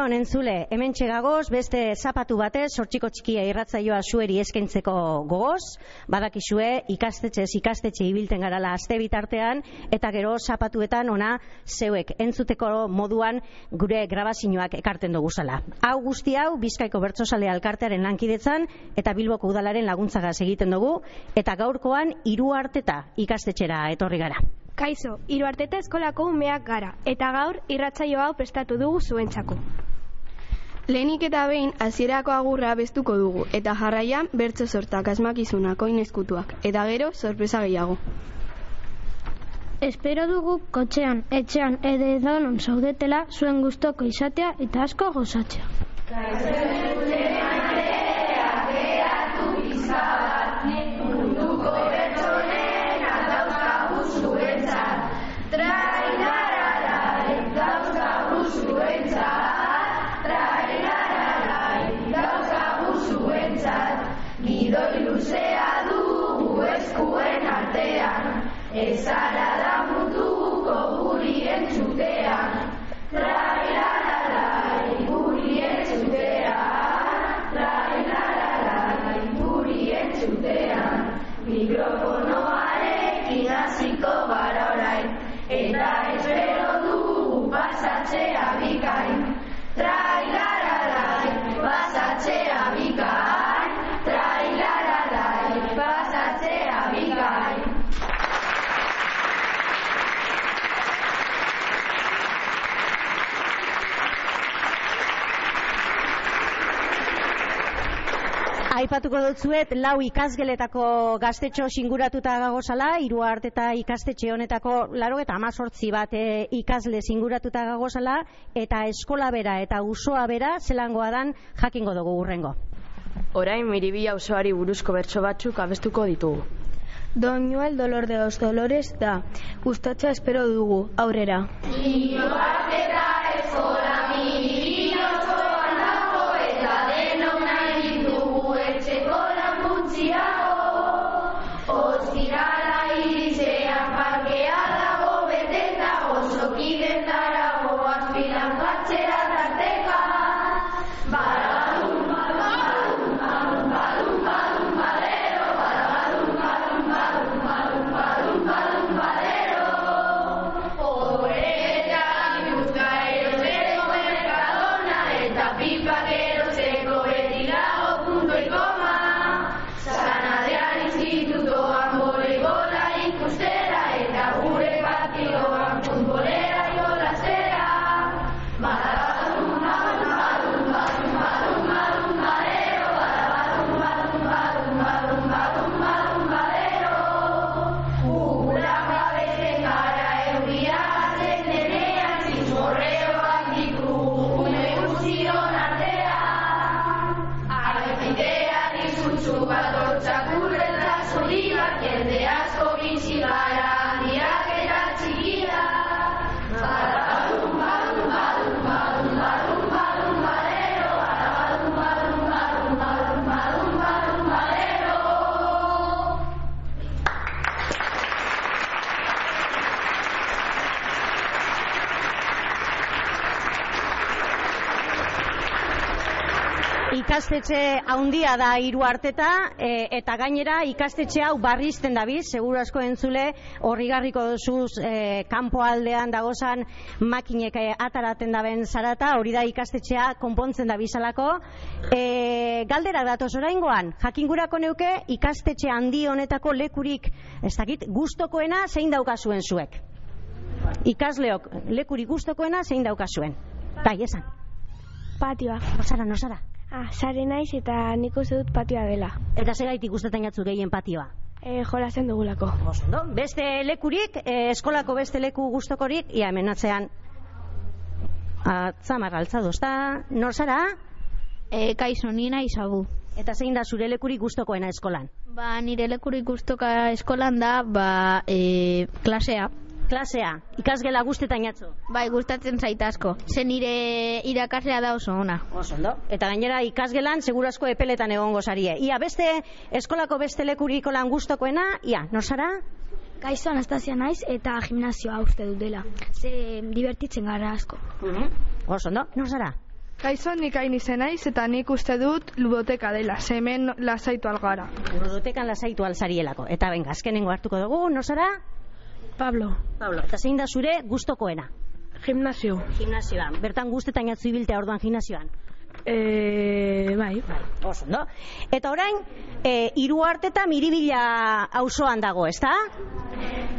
Egun honen zule, hemen txegagoz, beste zapatu batez, sortxiko txikia irratzaioa sueri eskaintzeko gogoz, badakizue ikastetxe ikastetxe ibilten garala aste bitartean, eta gero zapatuetan ona zeuek entzuteko moduan gure grabazioak ekarten dugu zala. Hau guzti hau, Bizkaiko Bertsozale Alkartearen lankidetzan, eta Bilboko Udalaren laguntzagaz egiten dugu, eta gaurkoan hiru arteta ikastetxera etorri gara. Kaixo, hiru arteta eskolako umeak gara, eta gaur irratsaio hau prestatu dugu zuentzako. Lehenik eta behin hasierako agurra bestuko dugu, eta jarraian bertso sortak asmakizunak oin eskutuak, eta gero sorpresa gehiago. Espero dugu kotxean, etxean, edo edonon zaudetela zuen gustoko izatea eta asko gozatzea. idea mikrofonoa Aipatuko dutzuet, lau ikasgeletako gaztetxo singuratuta gagozala, hiru eta ikastetxe honetako laro eta amazortzi bat e, ikasle singuratuta gagozala, eta eskola bera eta usoa bera zelangoa dan jakingo dugu urrengo. Orain miribia osoari buruzko bertso batzuk abestuko ditugu. Doñuel dolor de los dolores da, gustatza espero dugu, aurrera. Ikastetxe handia da hiru arteta e, eta gainera ikastetxe hau barrizten dabiz, seguru asko entzule horrigarriko duzuz e, kanpo aldean dagozan makinek e, ataraten daben zarata, hori da ikastetxea konpontzen da bizalako. E, galdera datoz oraingoan, jakingurako neuke ikastetxe handi honetako lekurik, ez dakit, gustokoena zein daukazuen zuek. Ikasleok lekurik gustokoena zein daukazuen. Bai, esan. Patioa. Nosara, nosara. Ah, sare naiz eta nik uste dut patioa dela. Eta segaitik gustatzen jatzu gehien patioa. E, jolazen dugulako. Ondo, beste lekurik, eh, eskolako beste leku gustokorik, ia hemen atzean. Atzamar altzadu, ezta? Nor zara? E, kaixo, nina izabu. Eta zein da zure lekurik gustokoena eskolan? Ba, nire lekurik gustoka eskolan da, ba, e, klasea. Klasea, ikasgela guztetan jatzu. Bai, gustatzen zait asko. Ze nire irakaslea da oso ona. Oso ondo. Eta gainera ikasgelan segurasko epeletan egongo zarie. Ia beste eskolako beste lekuriko lan gustokoena, ia, nor zara? Kaixo Anastasia naiz eta gimnasioa uste dut dela. Ze divertitzen gara asko. Oso ondo, nor zara? Kaixo nik hain izen naiz eta nik uste dut ludoteka dela, ze hemen lasaitu algara. Ludotekan lasaitu alzarielako. Eta benga, azkenengo hartuko dugu, no zara? Pablo, Pablo, eta zein da zure gustokoena? gimnasio. Gimnasioan. Bertan guztetan jatzu ibiltea orduan gimnasioan. E, bai. Bai, oso, no? Eta orain, e, iru eta miribila auzoan dago, ezta?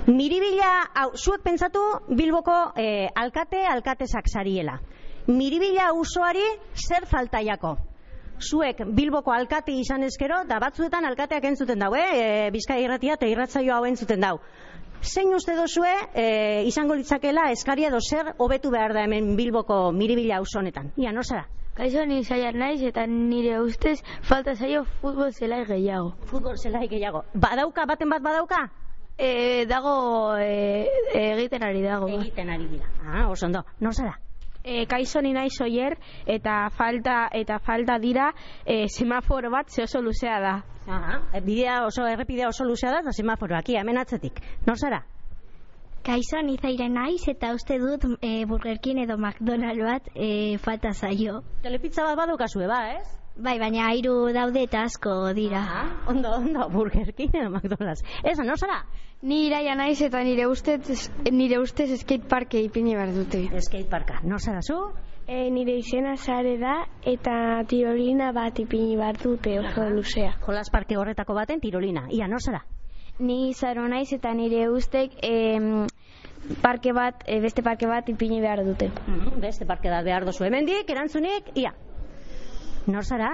Miribila, hau, zuek pentsatu Bilboko e, alkate, alkatesak zariela. Miribila auzoari zer faltaiako? Zuek Bilboko alkate izan ezkero, da batzuetan alkateak entzuten dau, eh? E, Bizkai irratia eta irratzaio hau entzuten dau. Zein uste dozue e, izango litzakela eskaria edo zer hobetu behar da hemen Bilboko miribila auzo honetan? Ia, no zara? Kaixo ni zaiar naiz eta nire ustez falta zaio futbol zelai gehiago. Futbol zelai gehiago. Badauka, baten bat badauka? E, dago e, egiten ari dago. Egiten ari dira. Ah, oso ondo. Nor zara? E, kaixo ni naiz oier eta falta eta falta dira e, semaforo bat ze oso luzea da. Aha, bidea oso errepidea oso luzea da eta semaforoak ia hemen atzetik. Nor zara? Kaixo ni zaire naiz eta uste dut e, Burger King edo McDonald bat e, falta zaio. Telepizza bat badukazue ba, ez? Bai, baina hiru daude eta asko dira. Aha, ondo, ondo, Burger King edo McDonald's. Eza, nor zara? Ni iraia naiz eta nire ustez, nire ustez skateparke ipini behar dute. Skateparka. Nor zara zu? E, nire izena sare da eta tirolina bat ipini bat dute oso luzea. Jolas parke horretako baten tirolina. Ia, nor zara? Ni zaro naiz eta nire ustek em, parke bat, e, beste parke bat ipini behar dute. Mm, beste parke da behar dozu. Hemendik, erantzunik, ia. Nor zara?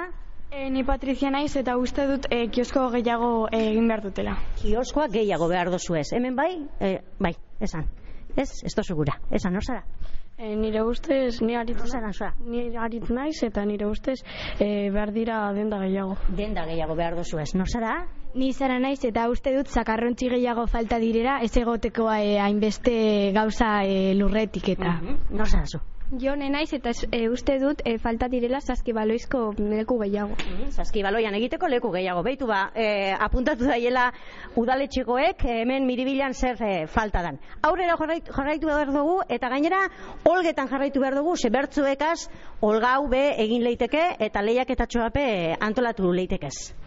E, ni Patrizia naiz eta uste dut e, kiosko gehiago egin behar dutela. Kioskoa gehiago behar dozu ez. Hemen bai? E, bai, esan. Ez, ez dozu gura. Esan, nor zara? E, nire ustez, ni arit, Nor zara, zara? ni arit naiz eta nire ustez e, behar dira denda gehiago. Denda gehiago behar dozu ez. Nor zara? Ni zara naiz eta uste dut zakarrontzi gehiago falta direra ez egoteko e, hainbeste gauza e, lurretik eta. Nor zara zu? Jo naiz eta e, uste dut e, falta direla saskibaloizko leku gehiago. Saskibaloian egiteko leku gehiago. Beitu ba, e, apuntatu daiela udaletxekoek e, hemen miribilan zer e, falta dan. Aurrera jarraitu, jarraitu behar dugu eta gainera olgetan jarraitu behar dugu ze bertzuekaz olgau be egin leiteke eta lehiak eta txoape antolatu leitekez.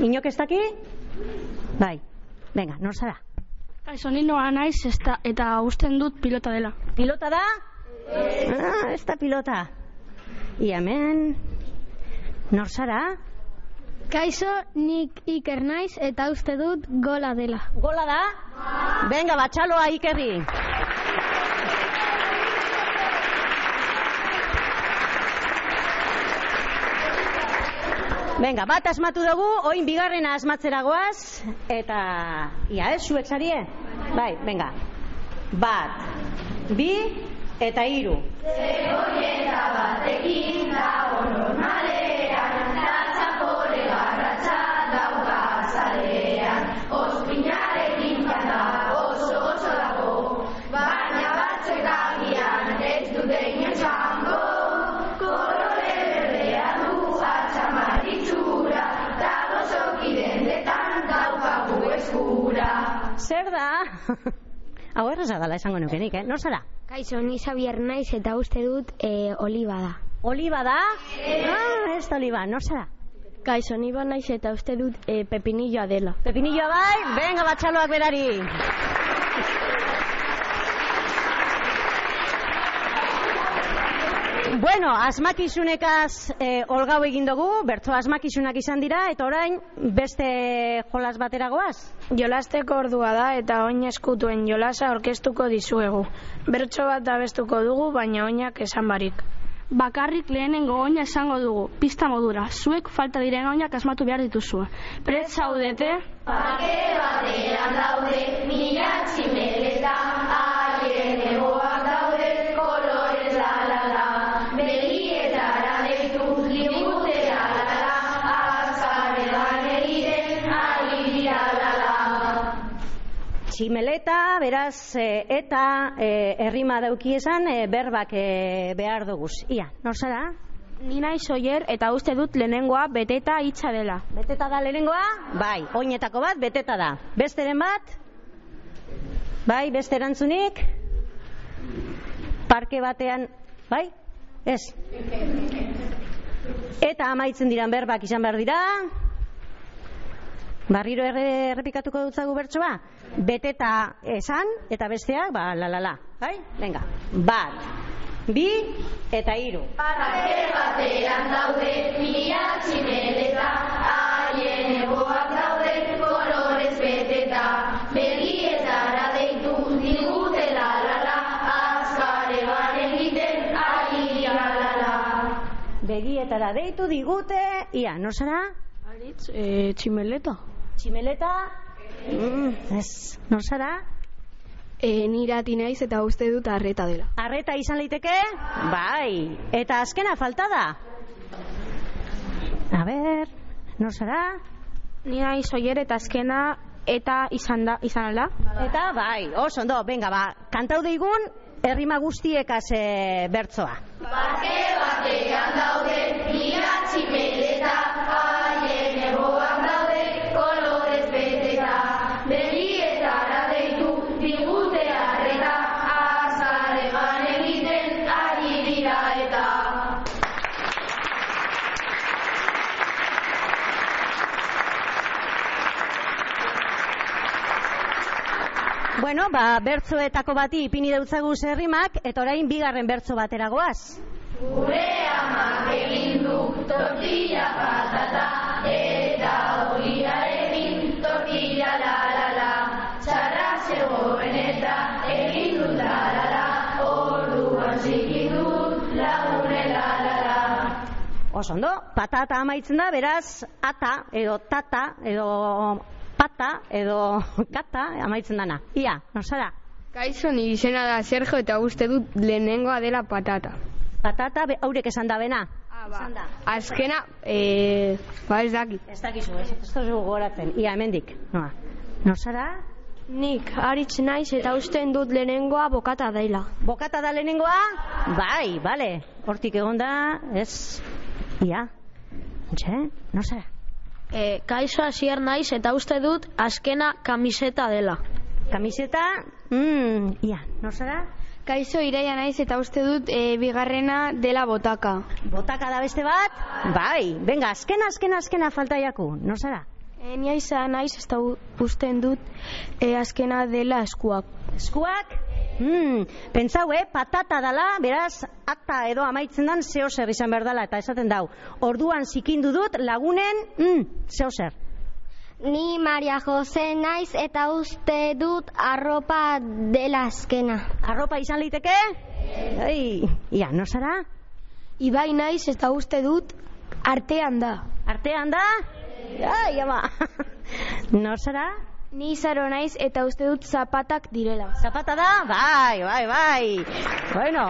Inok ez daki? Bai, venga, nor zara? Kaixo ni noa naiz eta, eta usten dut pilota dela. Pilota da? Ah, ez da pilota. I hemen... Nor zara? Kaixo nik iker naiz eta uste dut gola dela. Gola da? Venga, batxaloa ikerri. Venga, bat asmatu dugu, oin bigarrena asmatzeragoaz, eta, ia ez, zuek zarie? Bai, venga. Bat, bi, eta hiru. Zer Hau erraza dala esango nukenik, eh? Nor zara? Kaixo ni Xavier naiz eta uste dut e, oliba da. Oliba da? Ah, ez da oliba, nor zara? Kaixo ni ba naiz eta uste dut e, pepinilloa dela. Pepinilloa bai? Venga, batxaloak berari. Bueno, asmakizunekaz eh, olgau egin dugu, bertzo asmakizunak izan dira, eta orain beste jolas bateragoaz? Jolasteko ordua da eta oin eskutuen jolasa orkestuko dizuegu. Bertso bat abestuko dugu, baina oinak esan barik. Bakarrik lehenengo oina esango dugu, pista modura, zuek falta diren oinak asmatu behar dituzue. Pret zaudete? Begi tximeleta, beraz, e, eta e, errima dauki esan e, berbak e, behar duguz. Ia, nor zara? Ni naiz oier eta uste dut lehenengoa beteta hitza dela. Beteta da lehenengoa? Bai, oinetako bat beteta da. Besteren bat? Bai, beste erantzunik? Parke batean, bai? Ez. Eta amaitzen diran berbak izan behar dira. Barriro erre, errepikatuko dutzagu bertsoa? Beteta esan, eta besteak, ba, la la la. Bai? Venga. Bat, bi, eta hiru. Parke batean daude, mila tximeleta, haien egoak daude, kolorez beteta, begietara deitu, digute la la la, azkare egiten, ari la la la. Begietara deitu digute, ia, no zara? Aritz, e, tximeleta. Tximeleta, mm, ez, no zara? E, nirati naiz eta uste dut arreta dela. Arreta izan liteke? Bai. Eta azkena falta da? A ber, no zara? Ni naiz oier eta azkena eta izan da, izan ala. Eta bai, oso ondo, venga, ba, kantau deigun, errima guztiekaz e, bertzoa. Parke batean Bueno, ba, bertzoetako bati ipini dautzagu zerrimak, eta orain bigarren bertzo batera goaz. Gure amak egin du tortilla patata eta ogiarekin tortilla la la la. Txarra zegoen eta egin dut la la la. Orduan zikin dut lagune la la la. Oso ondo, patata amaitzen da, beraz, ata, edo tata, edo pata, edo kata, amaitzen dana. Ia, no zara? Kaixo, ni izena da Sergio eta uste dut lehenengoa dela patata. Patata, be, haurek esan da bena. Ah, ba. Azkena, e, ba ez daki. Ez dakizu, ez, ez duzu gogoratzen. Ia, hemendik. Noa. No zara? Nik aritz naiz eta usten dut lehenengoa bokata daila. Bokata da lehenengoa? Bai, bale. Hortik egon da, ez. Ia. Txe, no zara? E, kaixo hasier naiz eta uste dut azkena kamiseta dela. Kamiseta, mm, ia, no zara? Kaixo iraia naiz eta uste dut e, bigarrena dela botaka. Botaka da beste bat? Bai, venga, azkena, azkena, azkena falta jaku, no zara? E, nia izan naiz eta u- usten dut e, azkena dela eskuak. Eskuak? Mm, pentsau, eh, patata dala, beraz, ata edo amaitzen dan zeo zer izan behar dala, eta esaten dau. Orduan zikindu dut lagunen, mm, zeo zer. Ni Maria Jose naiz eta uste dut arropa dela azkena. Arropa izan liteke? Ei, ia, no zara? Ibai naiz eta uste dut artean da. Artean da? Ai, ama. no zara? Ni zaro naiz eta uste dut zapatak direla. Zapata da? Bai, bai, bai. Bueno.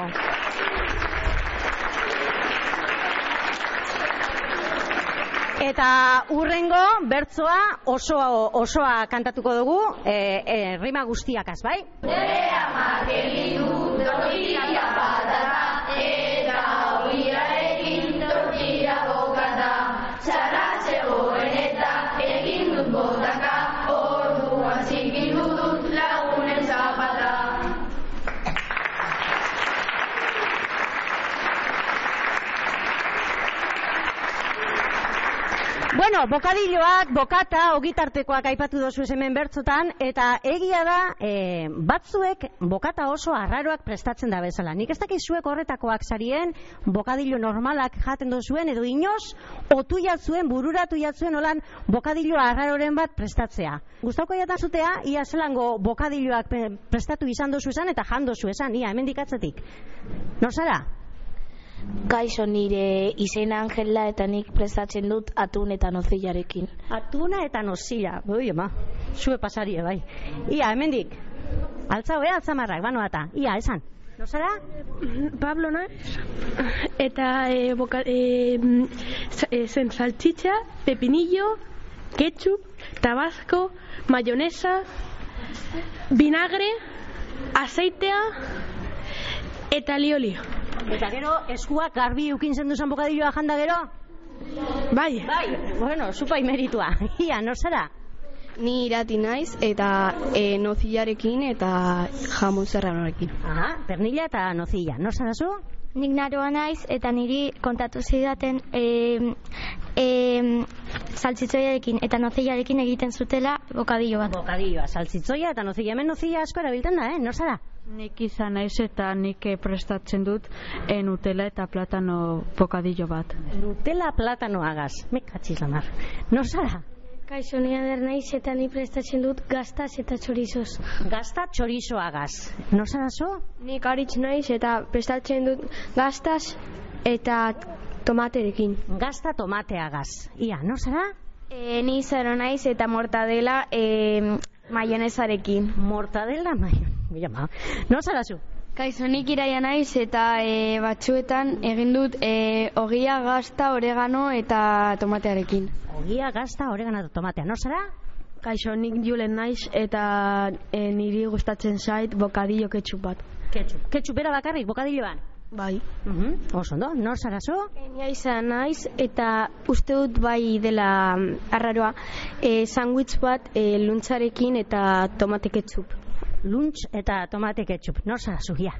Eta urrengo bertzoa osoa osoa kantatuko dugu, eh, eh, rima guztiakaz, bai? Gure amak Bueno, bokadilloak, bokata, ogitartekoak aipatu dozu hemen bertzotan, eta egia da, e, batzuek bokata oso arraroak prestatzen da bezala. Nik ez dakit zuek horretakoak zarien, bokadillo normalak jaten dozuen, edo inoz, otu jatzuen, bururatu jatzuen, holan, bokadillo arraroren bat prestatzea. Gustauko jatan zutea, ia zelango bokadilloak prestatu izan dozu esan, eta jan dozu esan, ia, hemen dikatzetik. No zara? Kaixo nire izena Angela eta nik prestatzen dut atun eta nozillarekin. Atuna eta nozila, oi ama, zue pasarie bai. Ia, hemendik. Altzau, ea, altzamarrak, bano eta. Ia, esan. No zara? Pablo naiz eta e, boka, e, e, zen salchicha, pepinillo, ketchup, tabasco, mayonesa, Vinagre, azeitea eta lioli. Eta gero, eskuak garbi ukintzen duzan bokadilloa janda gero? Bai. Bai, bueno, supai meritua. Ia, nor zara? Ni irati naiz eta e, nozillarekin eta jamon serranorekin. Aha, pernilla eta nozilla. Nor zara zu? Nik naroa naiz eta niri kontatu zidaten e, e, saltzitzoiarekin eta nozillarekin egiten zutela bokadillo bat. Bokadilloa, saltzitzoia eta nozilla. Hemen nozilla asko erabiltzen da, eh? Nor zara? Nik izan naiz eta nik eh, prestatzen dut eh, Nutella eta platano bokadillo bat. Nutella platano agaz. Me katxiz lamar. Nor zara? Kaixo, ni ader naiz eta ni prestatzen dut gaztaz eta txorizoz. Gazta txorizo agaz. Nor zara zu? Nik aritz naiz eta prestatzen dut gaztaz eta tomaterekin. Gazta tomate agaz. Ia, nor zara? E, ni zaro naiz eta mortadela e, maionezarekin. Mortadela maio. Mira ma. Nor zara zu? Kaixo, nik iraia naiz eta e, batzuetan egin dut e, ogia, gazta, oregano eta tomatearekin. Ogia, gazta, oregano eta tomatea. Nor zara? Kaixo, nik julen naiz eta e, niri gustatzen zait bokadillo ketchup bat. Ketchup. Ketchup bera bakarrik, bokadilloan. Bai. Uh -huh. Oso ondo, nor zara zu? Nia izan naiz eta uste dut bai dela mm, arraroa e, sandwich bat e, luntzarekin eta tomate ketchup. Lunch eta tomate ketchup. Nor zara zu, ia?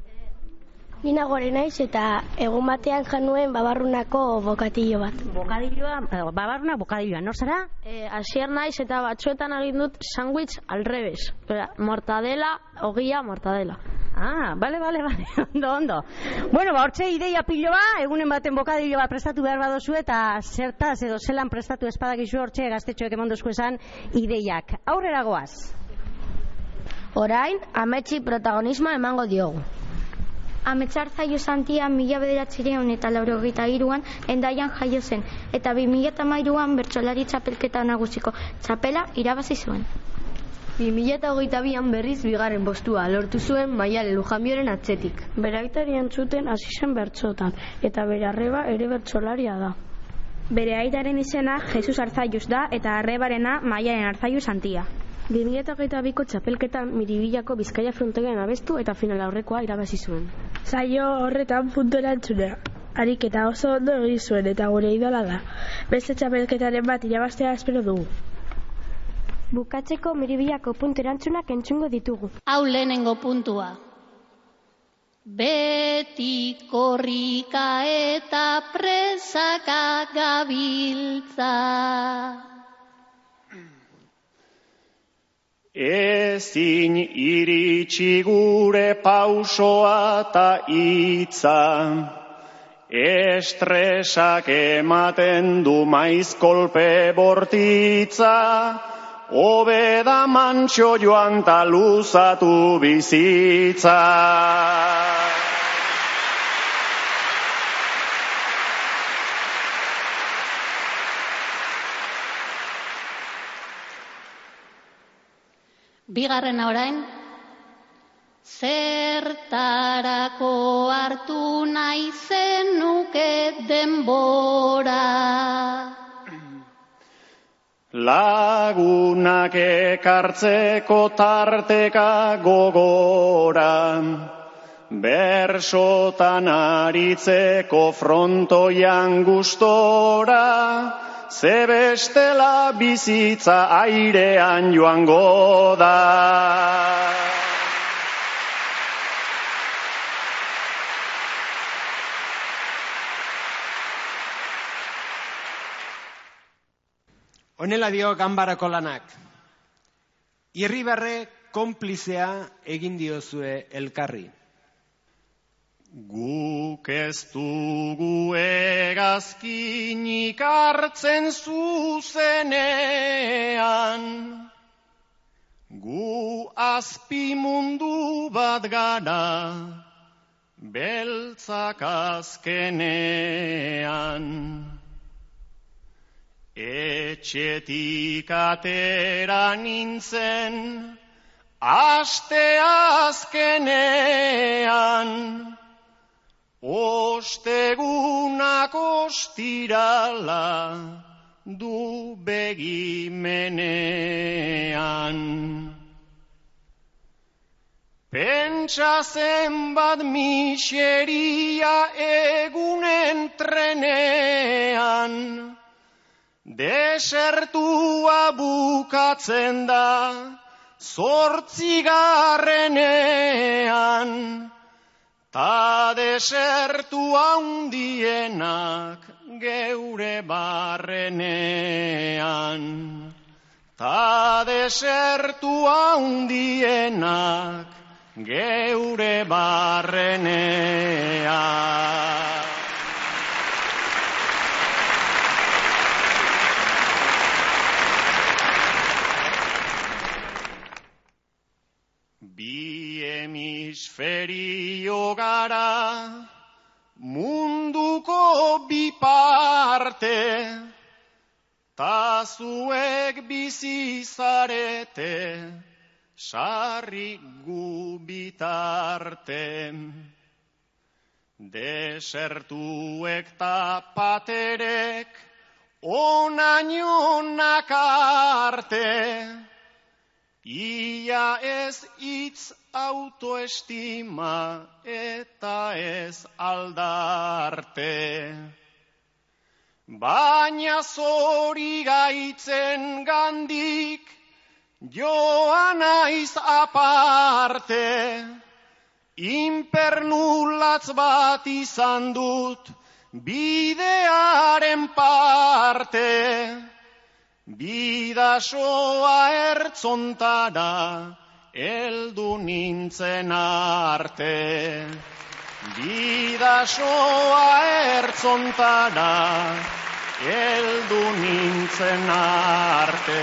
Nina gore naiz eta egun batean januen babarrunako bokatillo bat. Bokadilloa, eh, babarruna bokadilloa. Nor zara? E, asier naiz eta batzuetan egin dut sandwich alrebes. Mortadela, ogia, mortadela. Ah, bale, bale, bale, ondo, ondo. Bueno, ba, hortze ideia piloa, egunen baten bokadillo bat prestatu behar badozu eta zertaz edo zelan prestatu espadakizu hortxe gaztetxoek emondozko esan ideiak. Aurrera goaz. Orain, ametsi protagonismo emango diogu. Ametsar zaio santia mila bederatzireun eta laurogeita iruan endaian jaio zen, eta bi mila eta mairuan bertsolari txapelketa nagusiko txapela irabazi zuen. 2008an berriz bigarren postua lortu zuen Maialen Lujambioren atzetik. Beraitari entzuten hasi zen bertsotan, eta bere arreba ere bertsolaria da. Bere aitaren izena Jesus Arzaius da eta arrebarena Maialen Arzaius Santia. 2008ko txapelketan miribillako bizkaia frontoian abestu eta final aurrekoa irabazi zuen. Zaio horretan puntu erantzunea. Ariketa oso ondo egin zuen eta gure idola da. Beste txapelketaren bat irabaztea espero dugu. Bukatzeko miribillako puntu erantzunak entzungo ditugu. Hau lehenengo puntua. Beti korrika eta presaka gabiltza. Ezin iritsi gure pausoa ta hitza, estresak ematen du maiz kolpe bortitza, hobeda mantxo joan ta luzatu bizitza. Bigarrena orain, zertarako hartu nahi zenuke denbora. Lagunak ekartzeko tarteka gogora, bersotan aritzeko frontoian gustora, ze bestela bizitza airean joango da. Honela dio ganbarako lanak. Irribarre konplizea egin diozue elkarri. Guk ez dugu egazkinik hartzen zuzenean. Gu azpi mundu bat gara, beltzak azkenean. Etxetik atera nintzen, aste azkenean. Ostegunak ostirala du begimenean. Pentsa zenbat miseria egunen trenean, desertua bukatzen da, zortzigarrenean, ta desertu handienak geure barrenean. Ta desertu handienak geure barrenean. Bi hemisferio gara munduko bi parte, ta zuek bizi zarete sarri gu bitarte. Desertuek ta paterek onainonak arte, Ia ez itz autoestima eta ez aldarte. Baina zori gaitzen gandik joan aiz aparte. Impernulatz bat izan dut bidearen parte. Bidasoa ertzontara, eldu nintzen arte. Bidasoa ertzontara, eldu nintzen arte.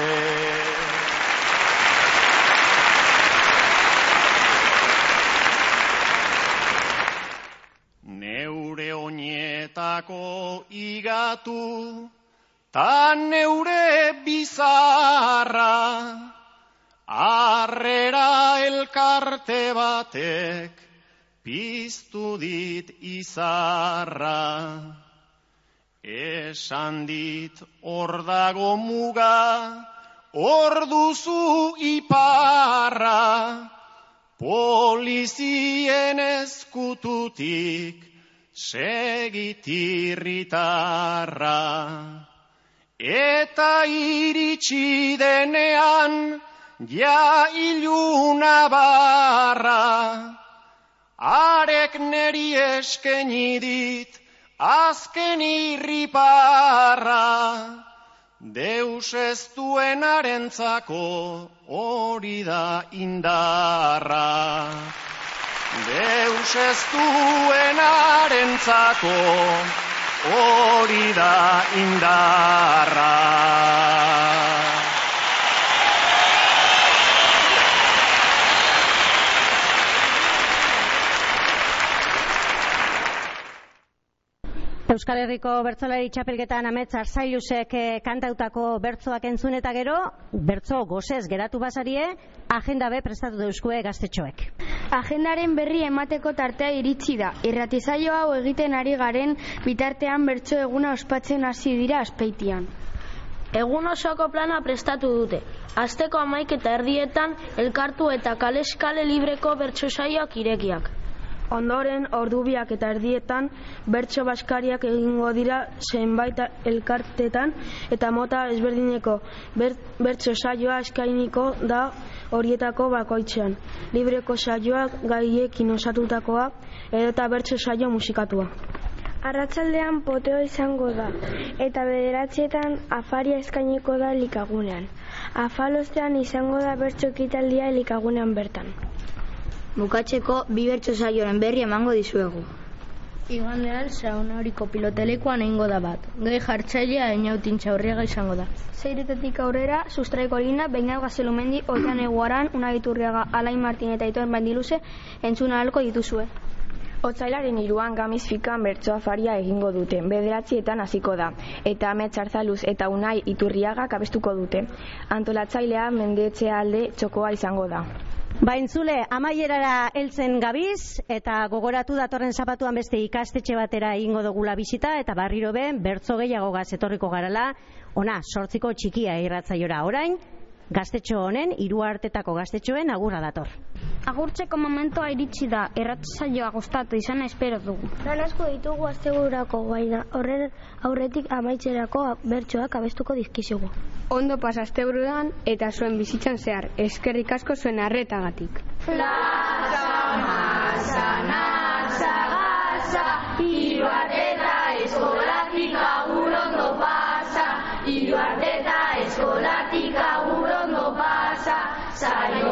Neure oinetako igatu, Ta neure bizarra, arrera elkarte batek, piztu dit izarra. Esan dit hor dago muga, hor duzu iparra, polizien eskututik segitirritarra. Eta iritsi denean ja iluna barra, arek neri eskeni dit azken irriparra. Deus ez duen arentzako hori da indarra. Deus ez duen arentzako hori da indarra. Euskal Herriko bertzolari txapelketan amets arzailusek eh, kantautako bertzoak entzun eta gero, bertzo gozez geratu basarie, agenda be prestatu deuskue gaztetxoek. Agendaren berri emateko tartea iritsi da. Irratizaio hau egiten ari garen bitartean bertso eguna ospatzen hasi dira aspeitian. Egun osoko plana prestatu dute. Azteko amaik eta erdietan elkartu eta kaleskale libreko bertso saioak irekiak. Ondoren, ordubiak eta erdietan, bertso baskariak egingo dira zenbait elkartetan eta mota ezberdineko ber, bertso saioa eskainiko da horietako bakoitzean. Libreko saioak gaiekin osatutakoa eta bertso saio musikatua. Arratsaldean poteo izango da eta bederatzietan afaria eskainiko da likagunean. Afalostean izango da bertso ekitaldia likagunean bertan. Bukatzeko bi bertso saioren berri emango dizuegu. Igandean sauna horiko pilotelekuan egingo da bat. Gai jartzailea inautin txaurriaga izango da. Zeiretetik aurrera, sustraiko lina, Beñat Gazelumendi, Oian Eguaran, Unaiturriaga, Alain Martin eta Itoen Bandiluze entzuna halko dituzue. Otzailaren iruan gamiz fikan bertsoa faria egingo dute, bederatzietan hasiko da, eta amets arzaluz eta unai iturriaga kabestuko dute. Antolatzailea mendetxe alde txokoa izango da. Baintzule, amaierara heltzen gabiz eta gogoratu datorren zapatuan beste ikastetxe batera egingo dugula bisita eta barriro ben bertzo gehiago gaz etorriko garala, ona, sortziko txikia irratzaiora. Orain, gaztetxo honen, hiru hartetako gaztetxoen agurra dator. agurtzeko momentua iritsi da, erratzaioa gustatu izana espero dugu. Lan asko ditugu astebururako baina horren aurretik amaitzerako bertsoak abestuko dizkizugu. Ondo pas asteburuan eta zuen bizitzan zehar, eskerrik asko zuen arretagatik. Plaza, masa, nasa, gasa, hiru eta eskolatik agur ondo pasa, hiru saiu